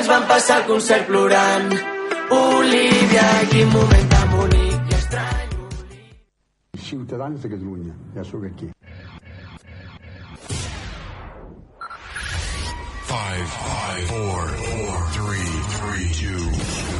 ens vam passar el concert plorant. Olivia, quin moment tan bonic i estrany. Ciutadans de Catalunya, ja sóc aquí. Five, five, four, four, three, three, two,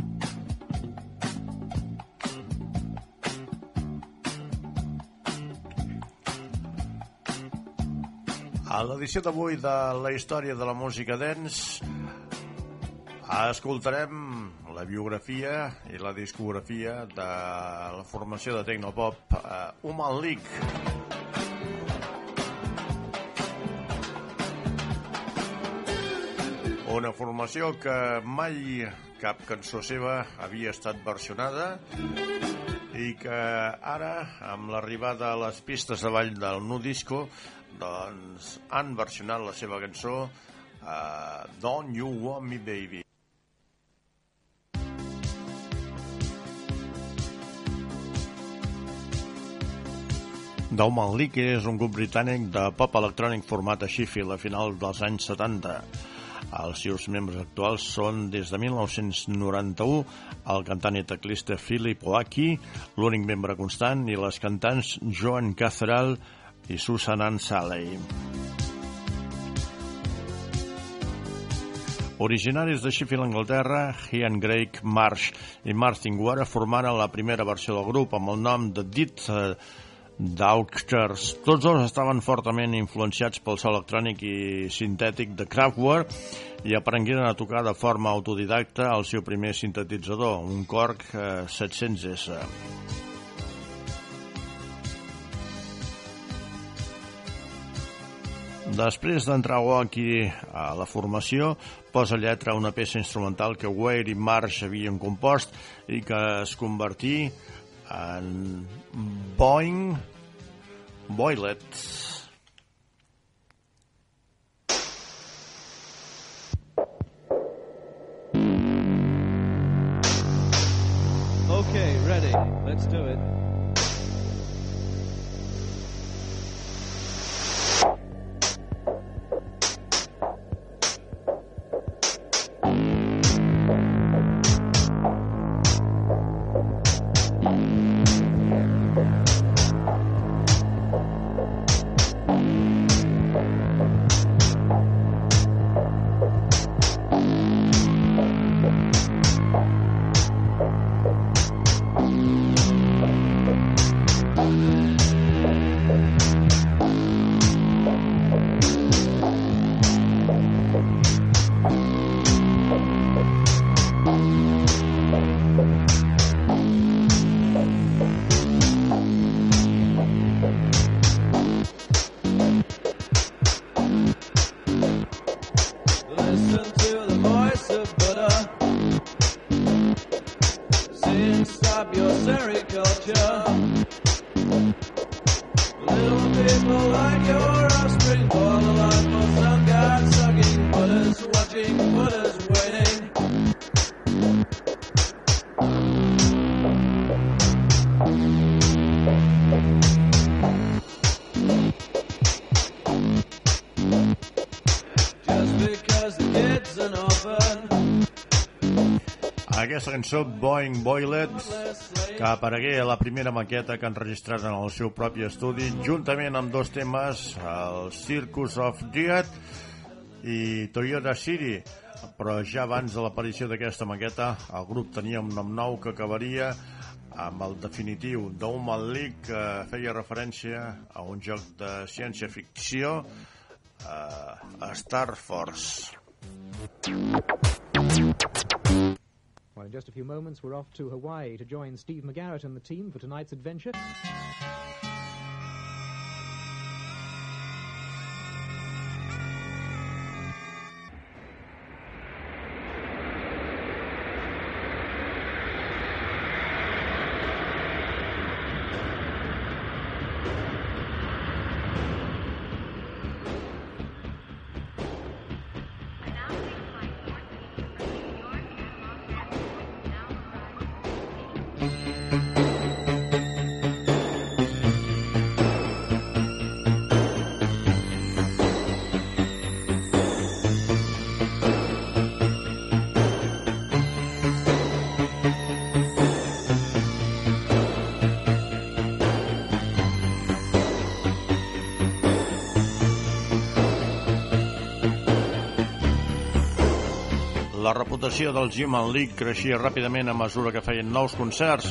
L'edició d'avui de la història de la música dance escoltarem la biografia i la discografia de la formació de Tecnopop uh, Human League. Una formació que mai cap cançó seva havia estat versionada i que ara, amb l'arribada a les pistes de ball del Nu Disco, doncs han versionat la seva cançó uh, Don't You Want Me Baby. Dauman League és un grup britànic de pop electrònic format a Sheffield a finals dels anys 70. Els seus membres actuals són, des de 1991, el cantant i teclista Philip Oaki, l'únic membre constant, i les cantants Joan Catherall i Susan Ann Salley. Originaris de Sheffield, Anglaterra, Ian Craig Marsh i Martin Guara formaren la primera versió del grup amb el nom de Dit uh, Doctors. Tots dos estaven fortament influenciats pel so electrònic i sintètic de Kraftwerk i aprengueren a tocar de forma autodidacta el seu primer sintetitzador, un Korg eh, 700S. Després d'entrar aquí a la formació, posa lletra a una peça instrumental que Wade i Marsh havien compost i que es convertí en Boing Boilet. Okay, ready. Let's do it. Cançó, Boing Boilet, que aparegué a la primera maqueta que han registrat en el seu propi estudi, juntament amb dos temes, el Circus of Jihad i Toyota City. Però ja abans de l'aparició d'aquesta maqueta, el grup tenia un nom nou que acabaria amb el definitiu d'Human League que feia referència a un joc de ciència-ficció eh, Star Force. One, In just a few moments, we're off to Hawaii to join Steve McGarrett and the team for tonight's adventure. La reputació del Jim and League creixia ràpidament a mesura que feien nous concerts,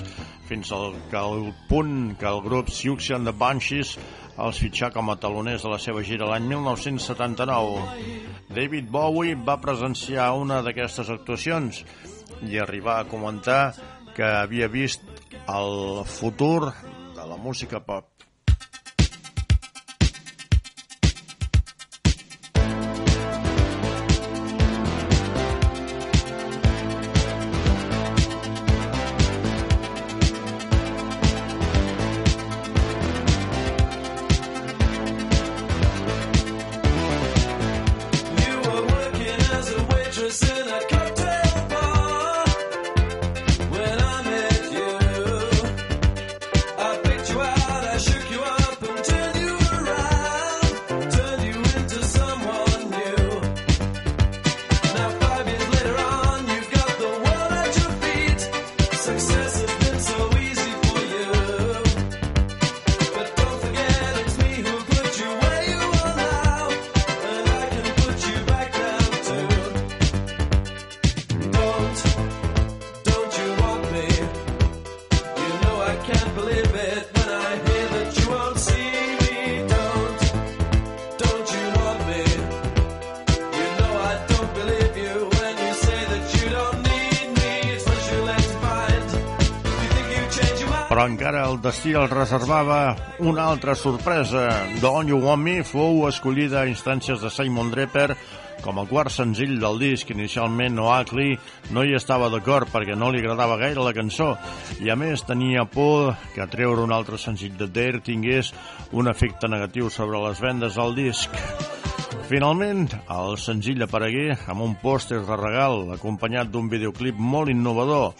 fins al, que al punt que el grup Siouxsie and the Banshees els fitxà com a taloners de la seva gira l'any 1979. David Bowie va presenciar una d'aquestes actuacions i arribar a comentar que havia vist el futur de la música pop. Però encara el destí el reservava una altra sorpresa. Don't You Want Me fou escollida a instàncies de Simon Draper com a quart senzill del disc. Inicialment Oakley no hi estava d'acord perquè no li agradava gaire la cançó i a més tenia por que treure un altre senzill de Dare tingués un efecte negatiu sobre les vendes del disc. Finalment, el senzill aparegué amb un pòster de regal acompanyat d'un videoclip molt innovador,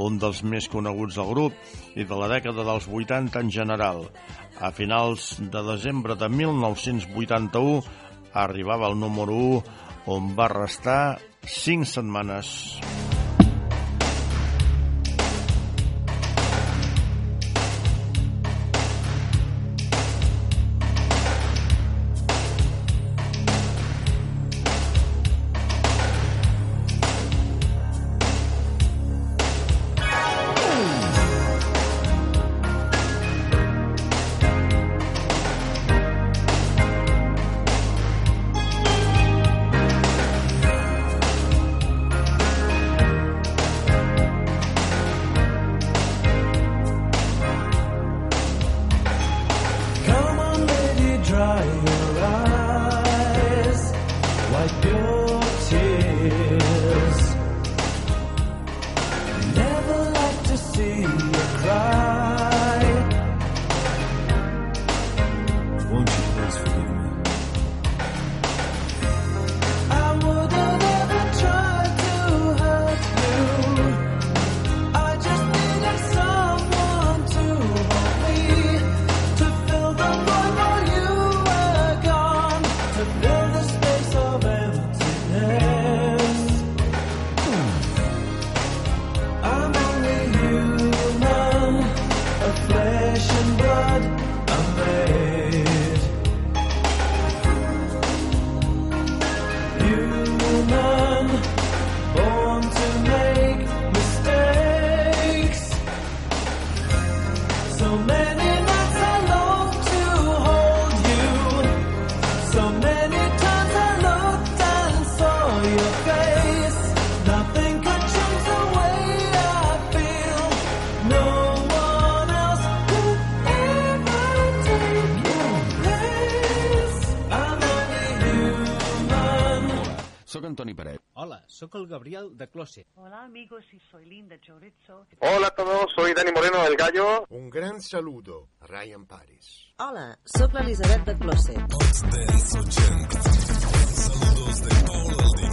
un dels més coneguts del grup i de la dècada dels 80 en general. A finals de desembre de 1981 arribava al número 1 on va restar 5 setmanes. Toni sóc el Gabriel de Closet. Hola amigos, y soy Linda Chorizo. Hola a todos, soy Dani Moreno del Gallo. Un gran saludo Ryan Paris. Hola, sóc l'Elisabet de Closet. Saludos de Paul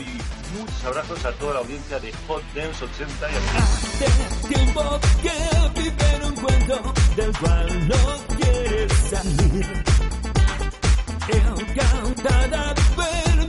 y muchos abrazos a toda la audiencia de Hot Dance 80 y Hace tiempo que vive en un cuento del cual no quieres salir. Encantada de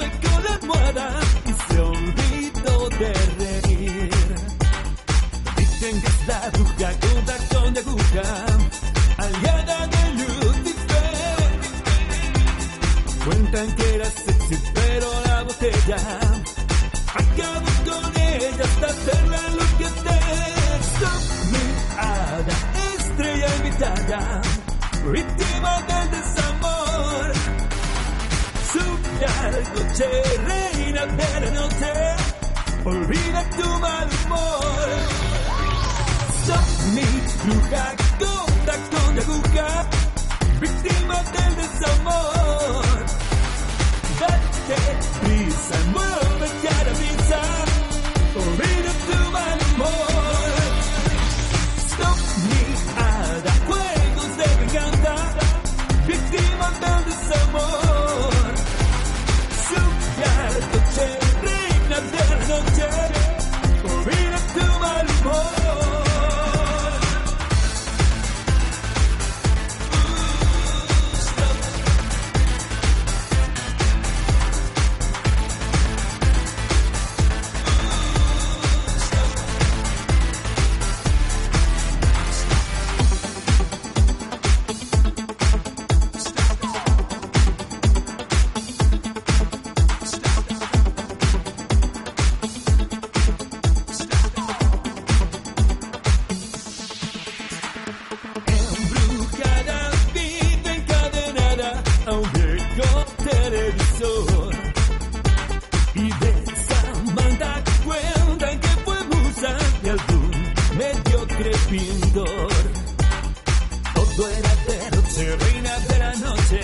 Todo era de noche, reina de la noche.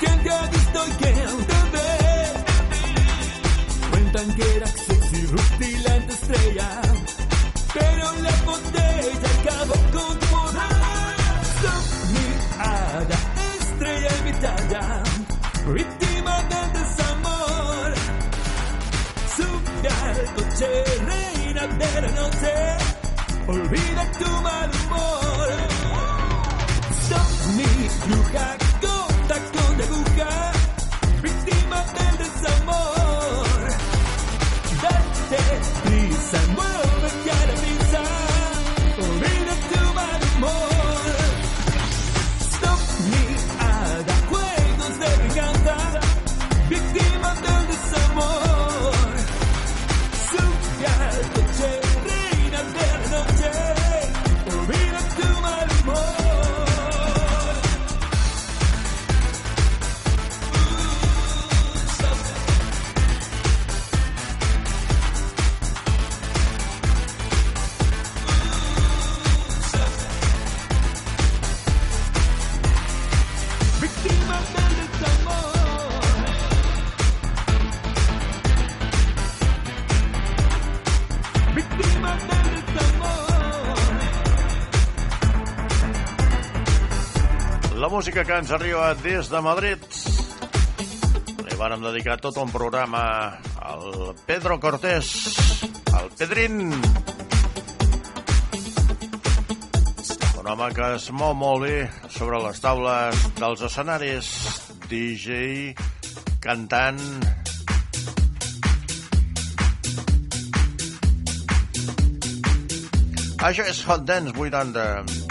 ¿Quién te ha visto y quién te ve? Cuentan que era sexy, rutilante estrella. Pero la botella acabó con tu moral. Soy mi hada, estrella invitada, víctima del desamor. Sube al coche, reina de la noche, olvida tu mal Soy mi música que ens arriba des de Madrid. Li vàrem dedicar tot un programa al Pedro Cortés, al Pedrín. Un home que es mou molt bé sobre les taules dels escenaris. DJ, cantant... Això és Hot Dance 80.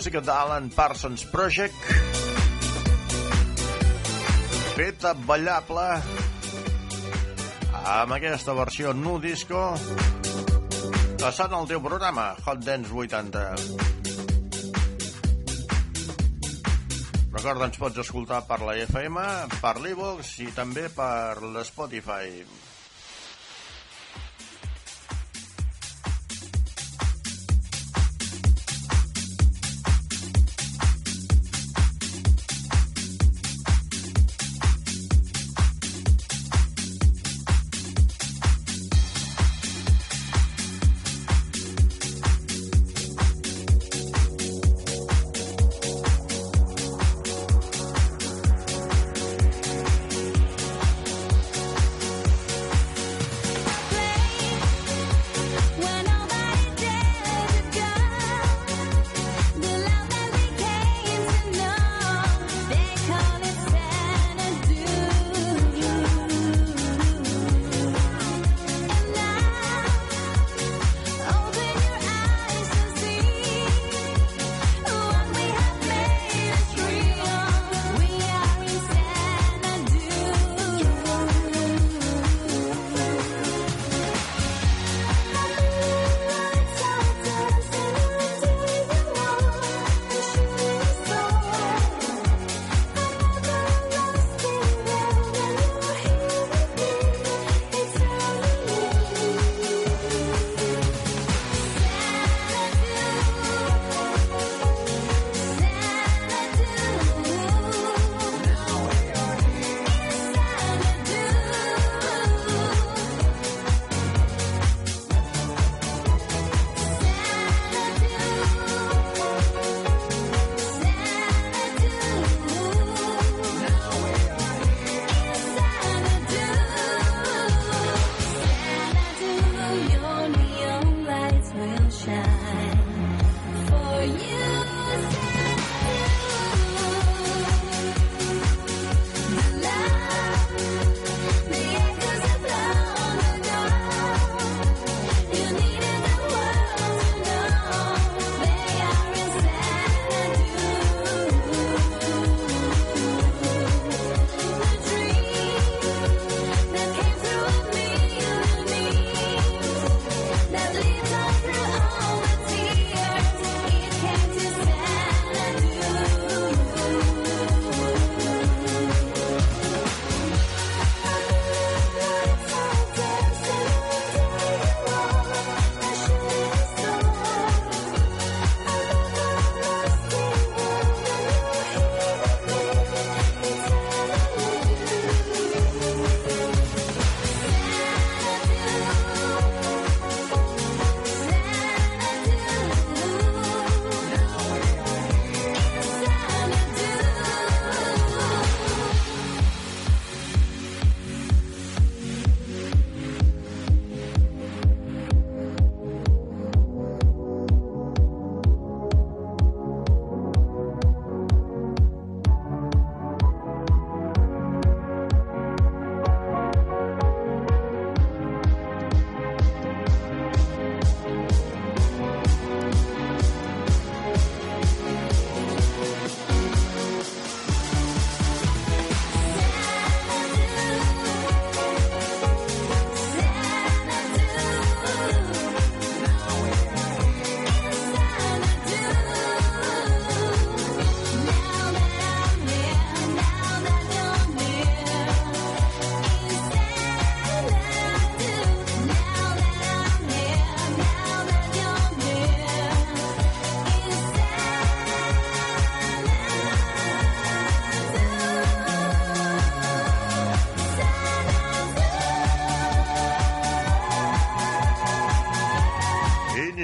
Música d'Alan Parsons Project. Feta ballable. Amb aquesta versió nu disco. Passant al teu programa Hot Dance 80 Recorda, ens pots escoltar per la FM, per l'Evox i també per l'Spotify.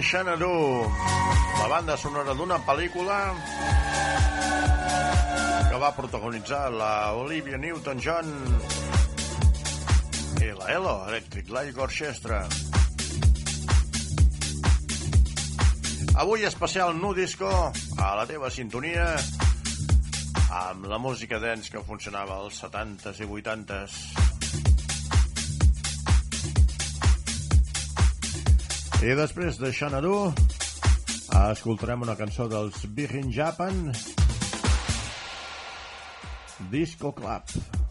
Xanadu, la banda sonora d'una pel·lícula que va protagonitzar la Olivia Newton-John i la ELO, Electric Light Orchestra. Avui especial Nu Disco a la teva sintonia amb la música dance que funcionava als 70s i 80s. I després de Xanadu Escoltarem una cançó dels Big in Japan, Disco Club.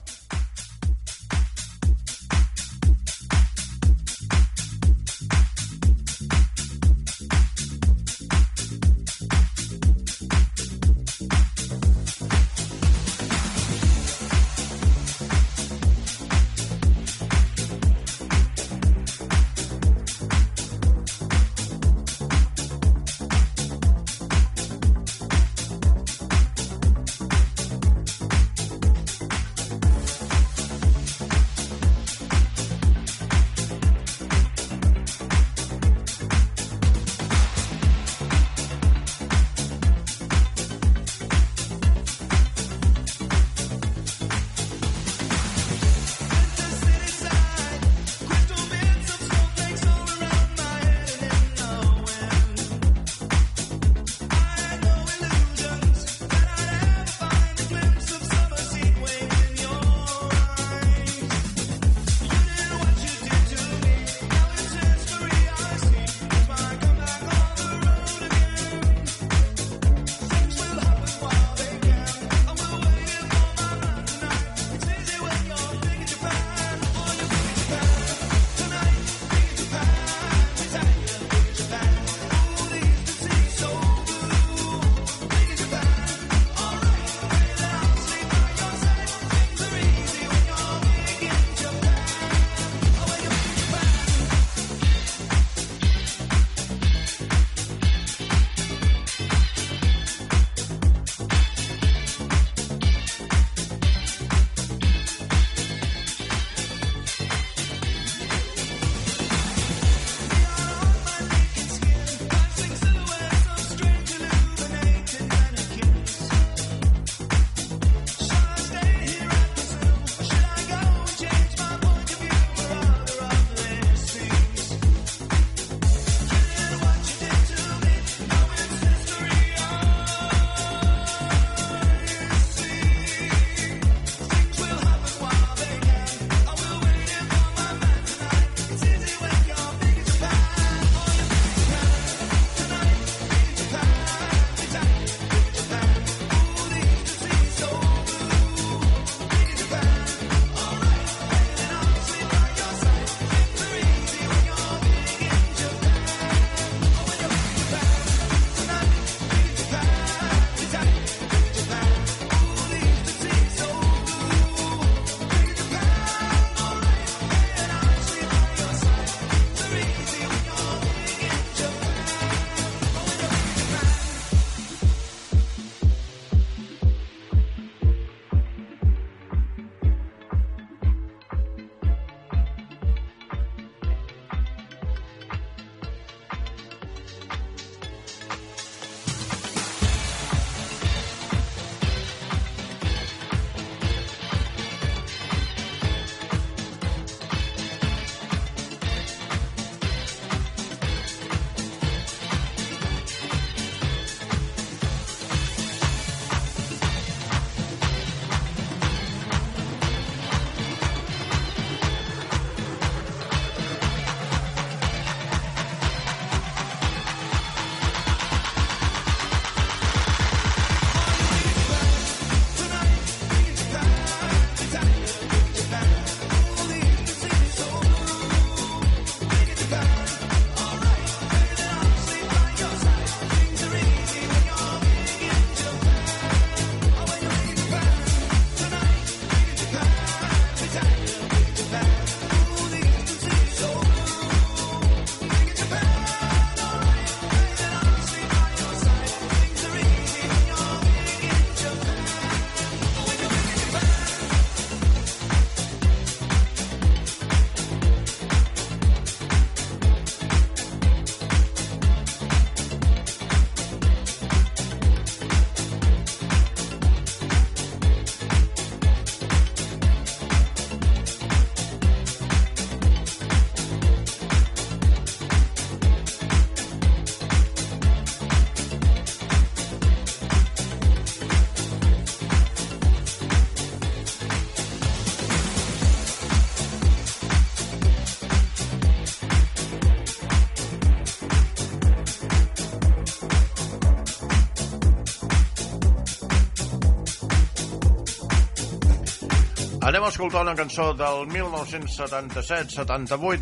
A escoltar una cançó del 1977-78.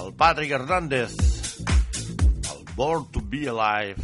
El Patrick Hernández. El Born to be Alive.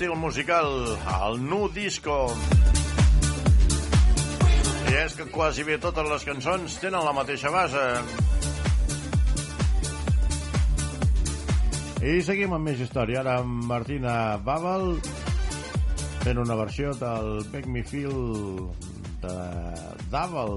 Estil musical, el nu disco. I és que quasi bé totes les cançons tenen la mateixa base. I seguim amb més història. Ara amb Martina Babel fent una versió del Make Me Feel de Dabel.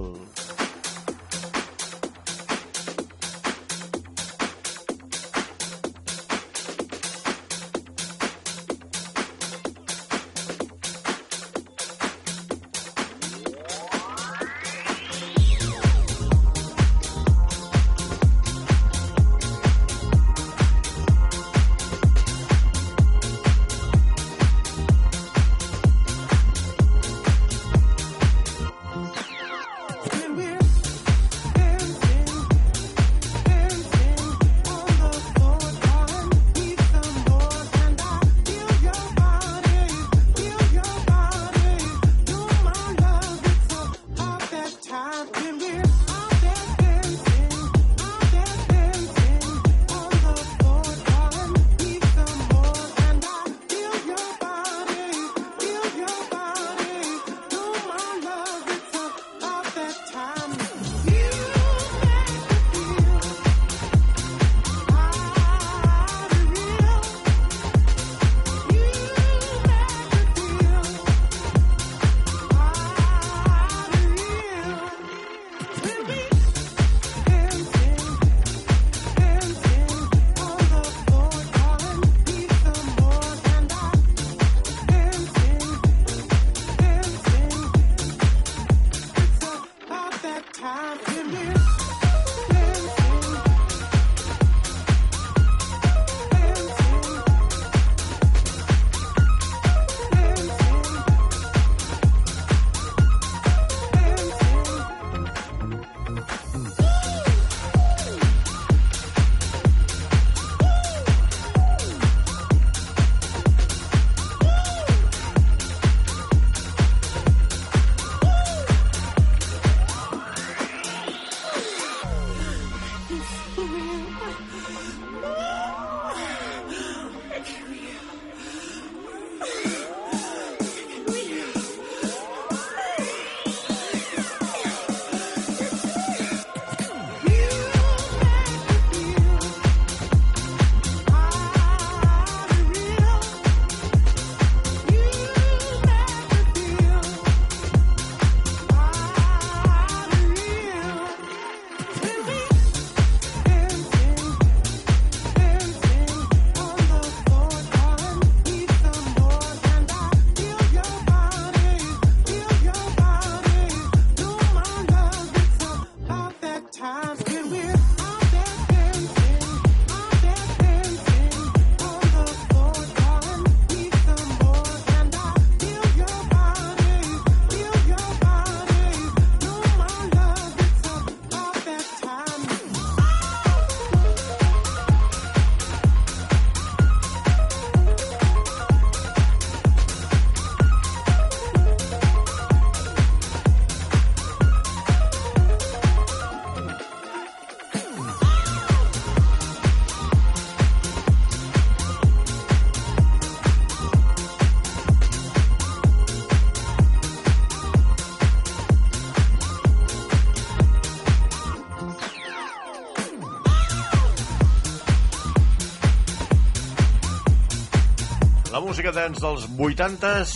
Música dance dels 80s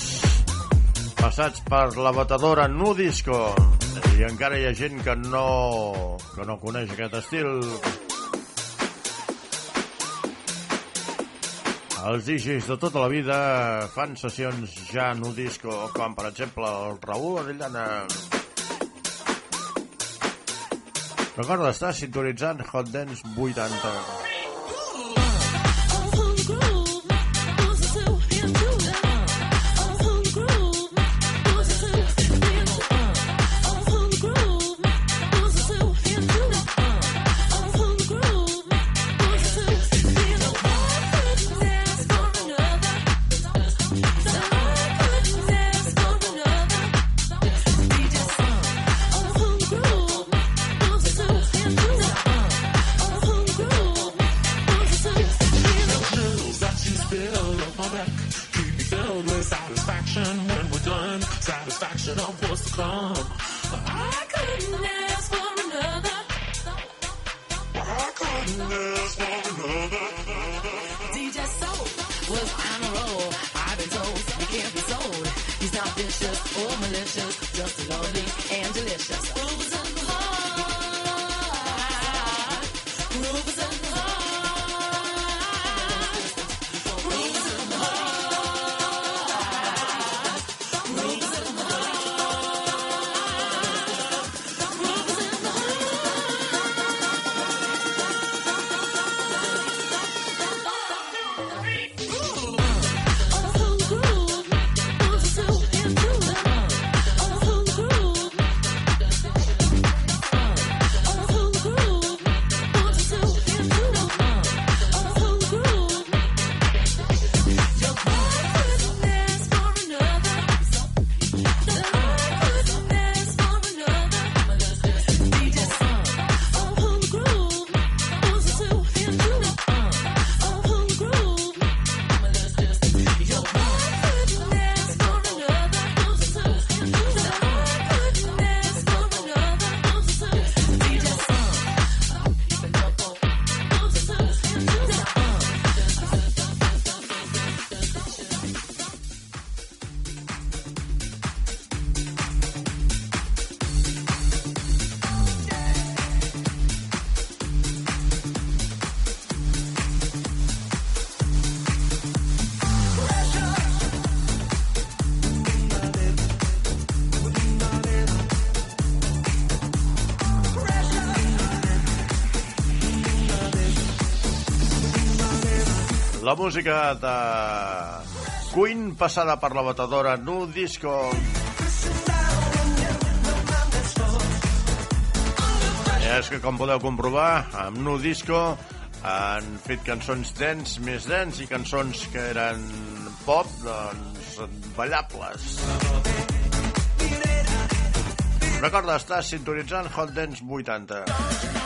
passats per la batedora Nu Disco i encara hi ha gent que no que no coneix aquest estil. Els DJs de tota la vida fan sessions ja Nu Disco com per exemple el Raül Arellana recorda estar sintonitzant Hot Dance 80 música de Queen passada per la batedora Nu Disco. És que, com podeu comprovar, amb Nu Disco han fet cançons dents, més dents, i cançons que eren pop, doncs, ballables. Recorda, estàs sintonitzant Hot Dance 80.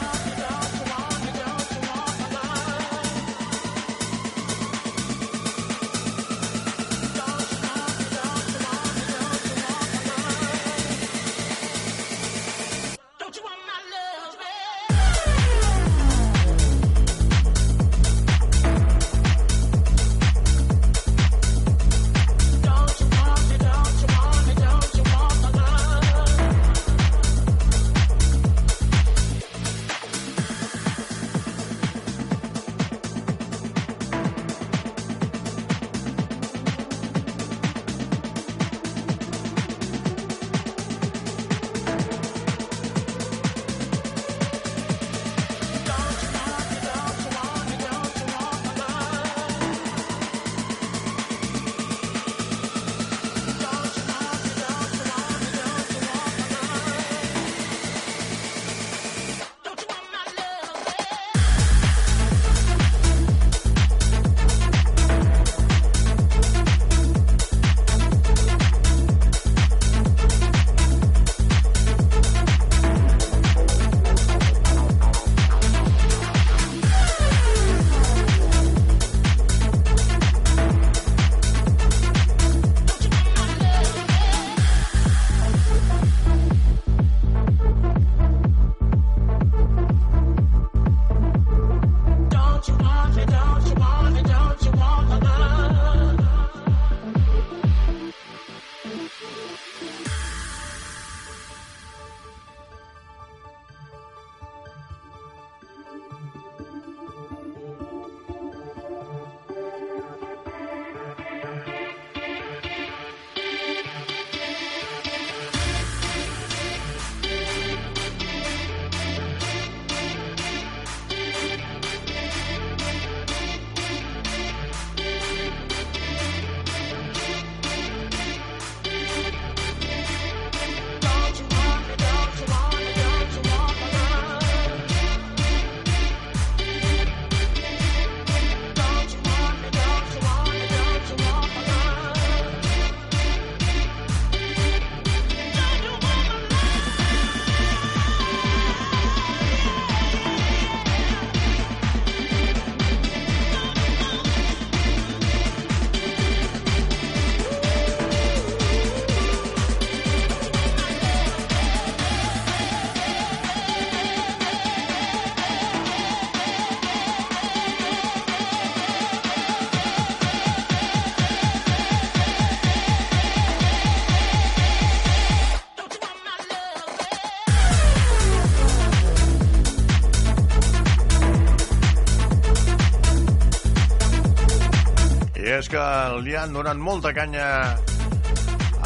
que li han donat molta canya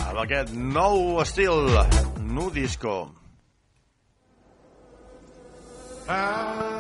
amb aquest nou estil, nu disco. Ah.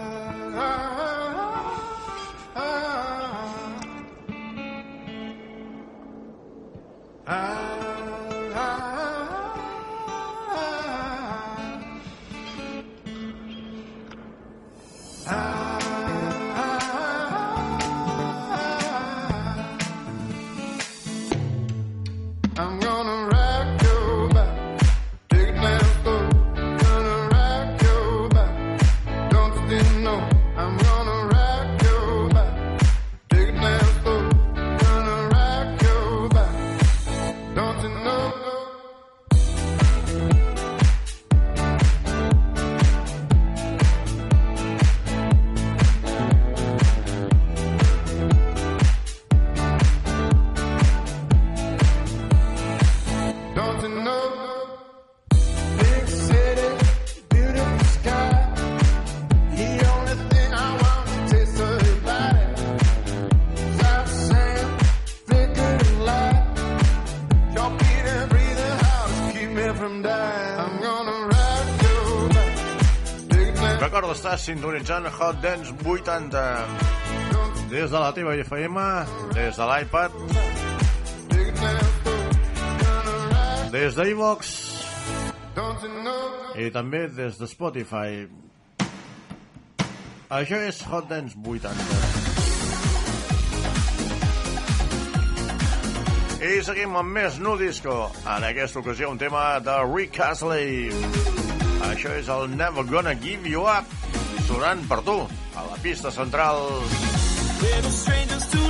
sintonitzant Hot Dance 80 des de la teva FM des de l'iPad, des d'Evox i també des de Spotify. Això és Hot Dance 80. I seguim amb més nu disco. En aquesta ocasió un tema de Rick Astley. Això és el Never Gonna Give You Up sonant per tu, a la pista central. Little strangers to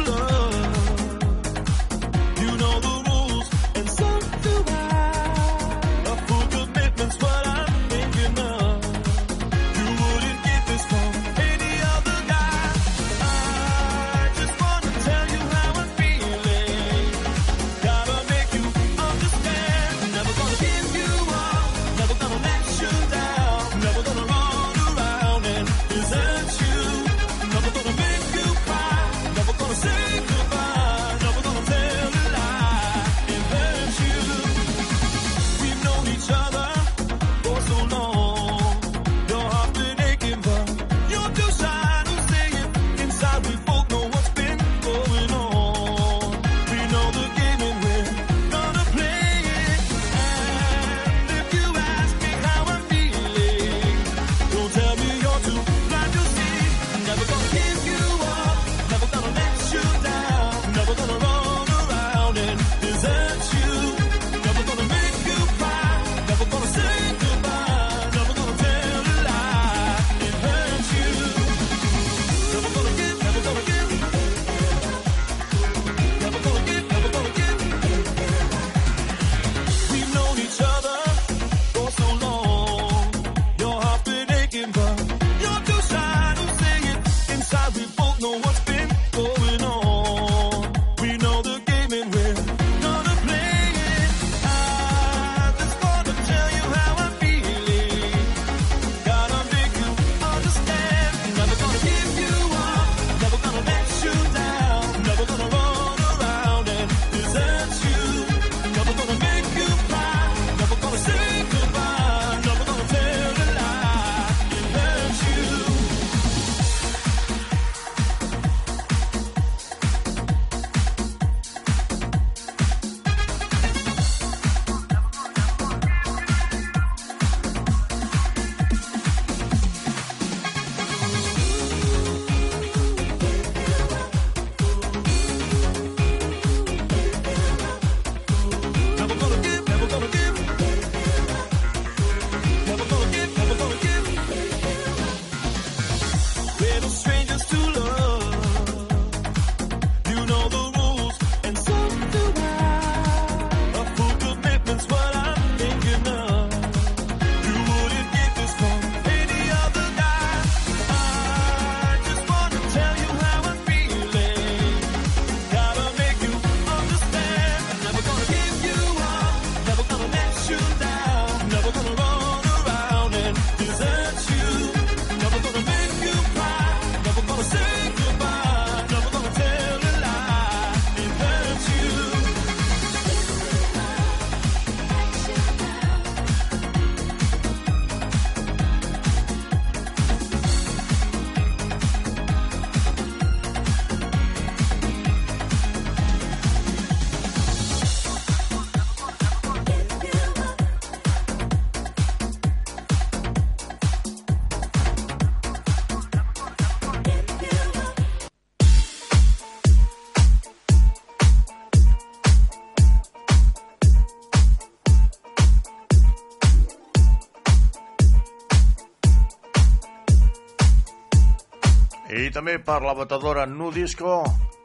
també per la batedora Nu Disco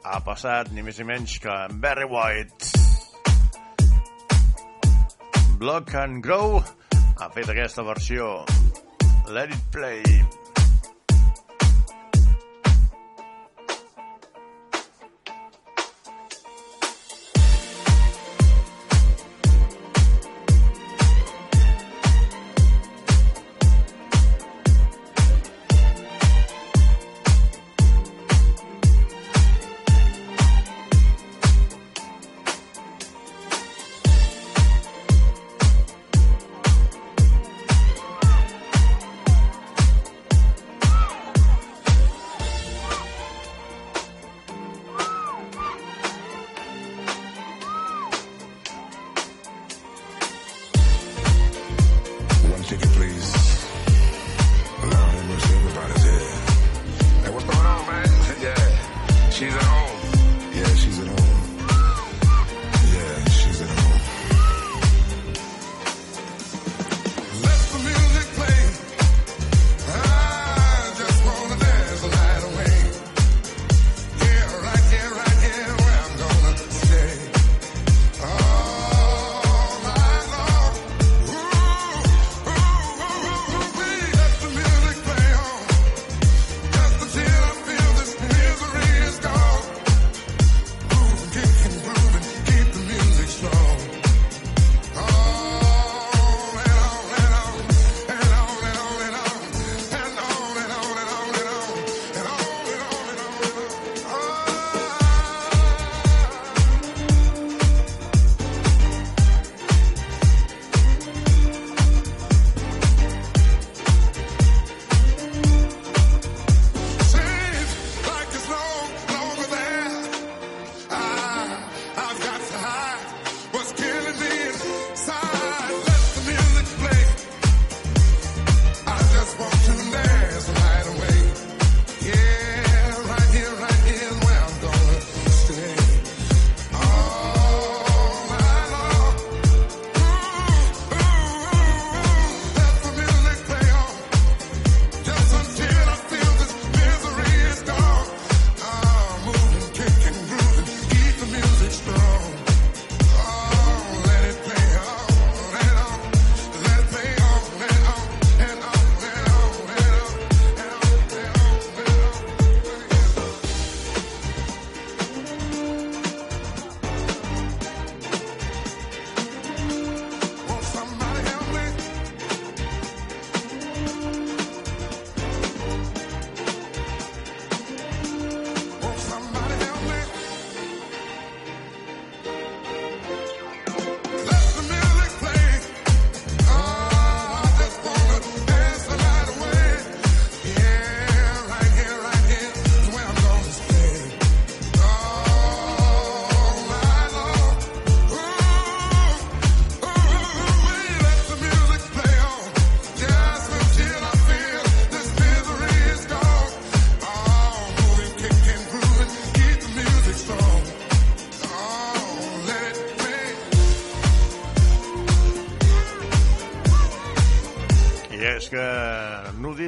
ha passat ni més ni menys que Barry White. Block and Grow ha fet aquesta versió Let It Play.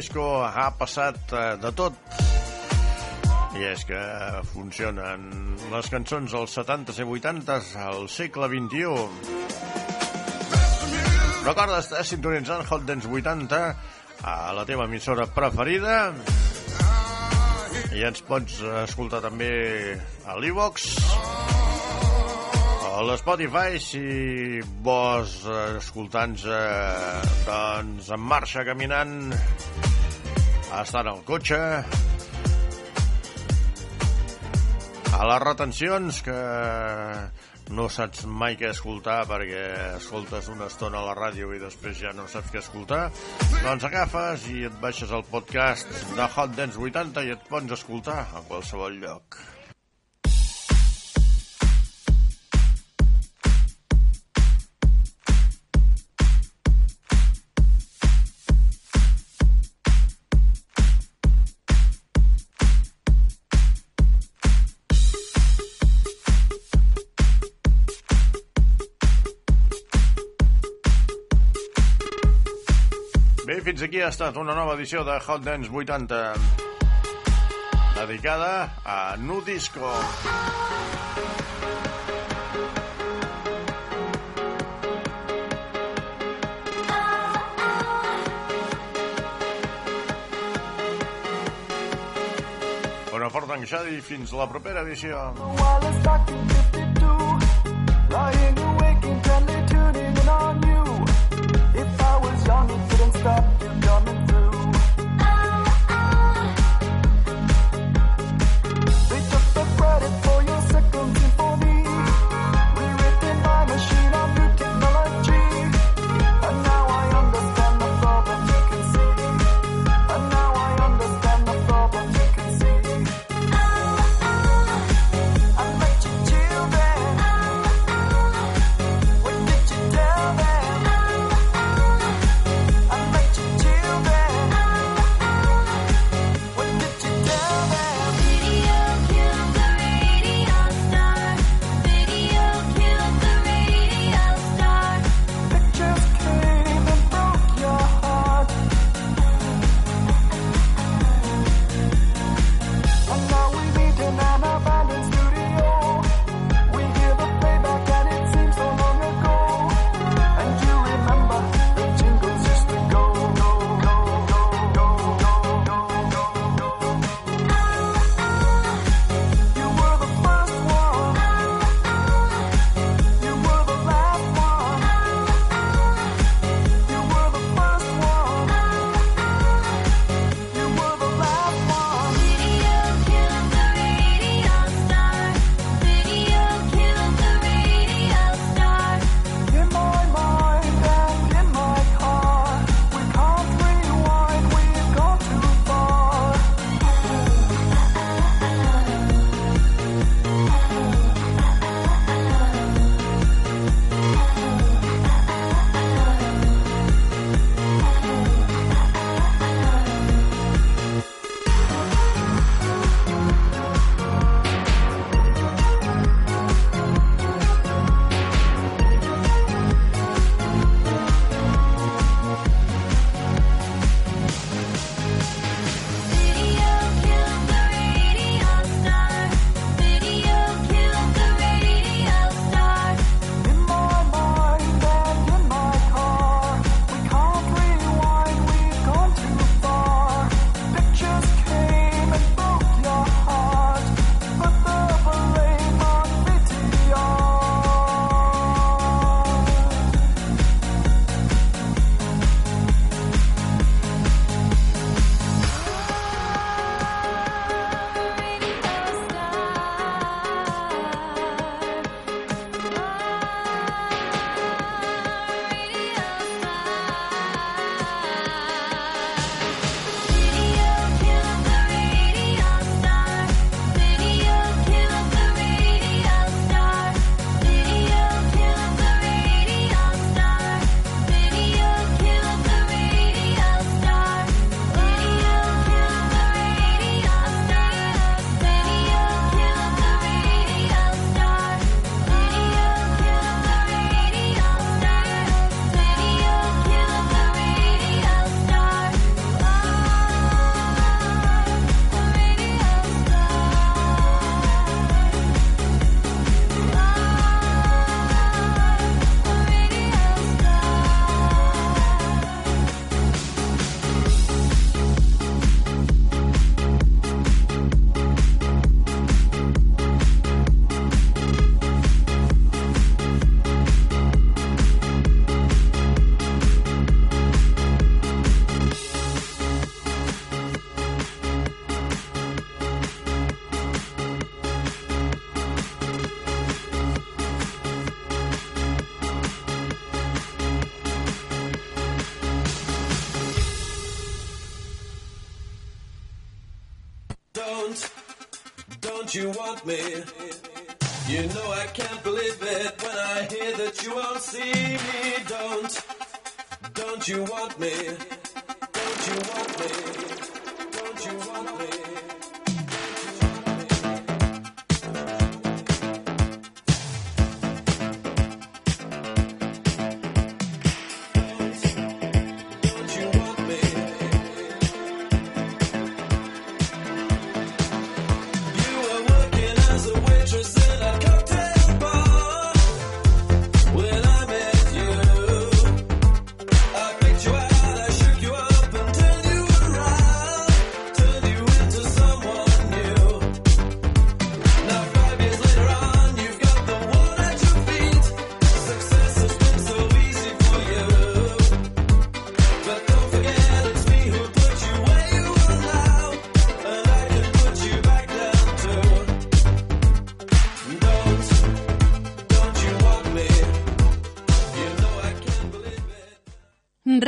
disco ha passat eh, de tot. I és que funcionen les cançons als 70s i 80s al segle XXI. Recorda estar eh, sintonitzant Hot Dance 80 a la teva emissora preferida i ens pots eh, escoltar també a l'Evox l'Spotify si vos eh, escoltants eh, doncs en marxa caminant estan al cotxe a les retencions que no saps mai què escoltar perquè escoltes una estona a la ràdio i després ja no saps què escoltar, doncs agafes i et baixes el podcast de Hot Dance 80 i et pots escoltar a qualsevol lloc. aquí ha estat una nova edició de Hot Dance 80 dedicada a Nu Disco. Una forta enxada i fins la propera edició. Lying away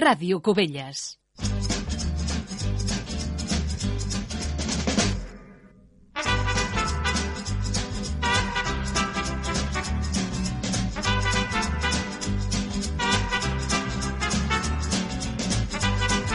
Ràdio Cubelles.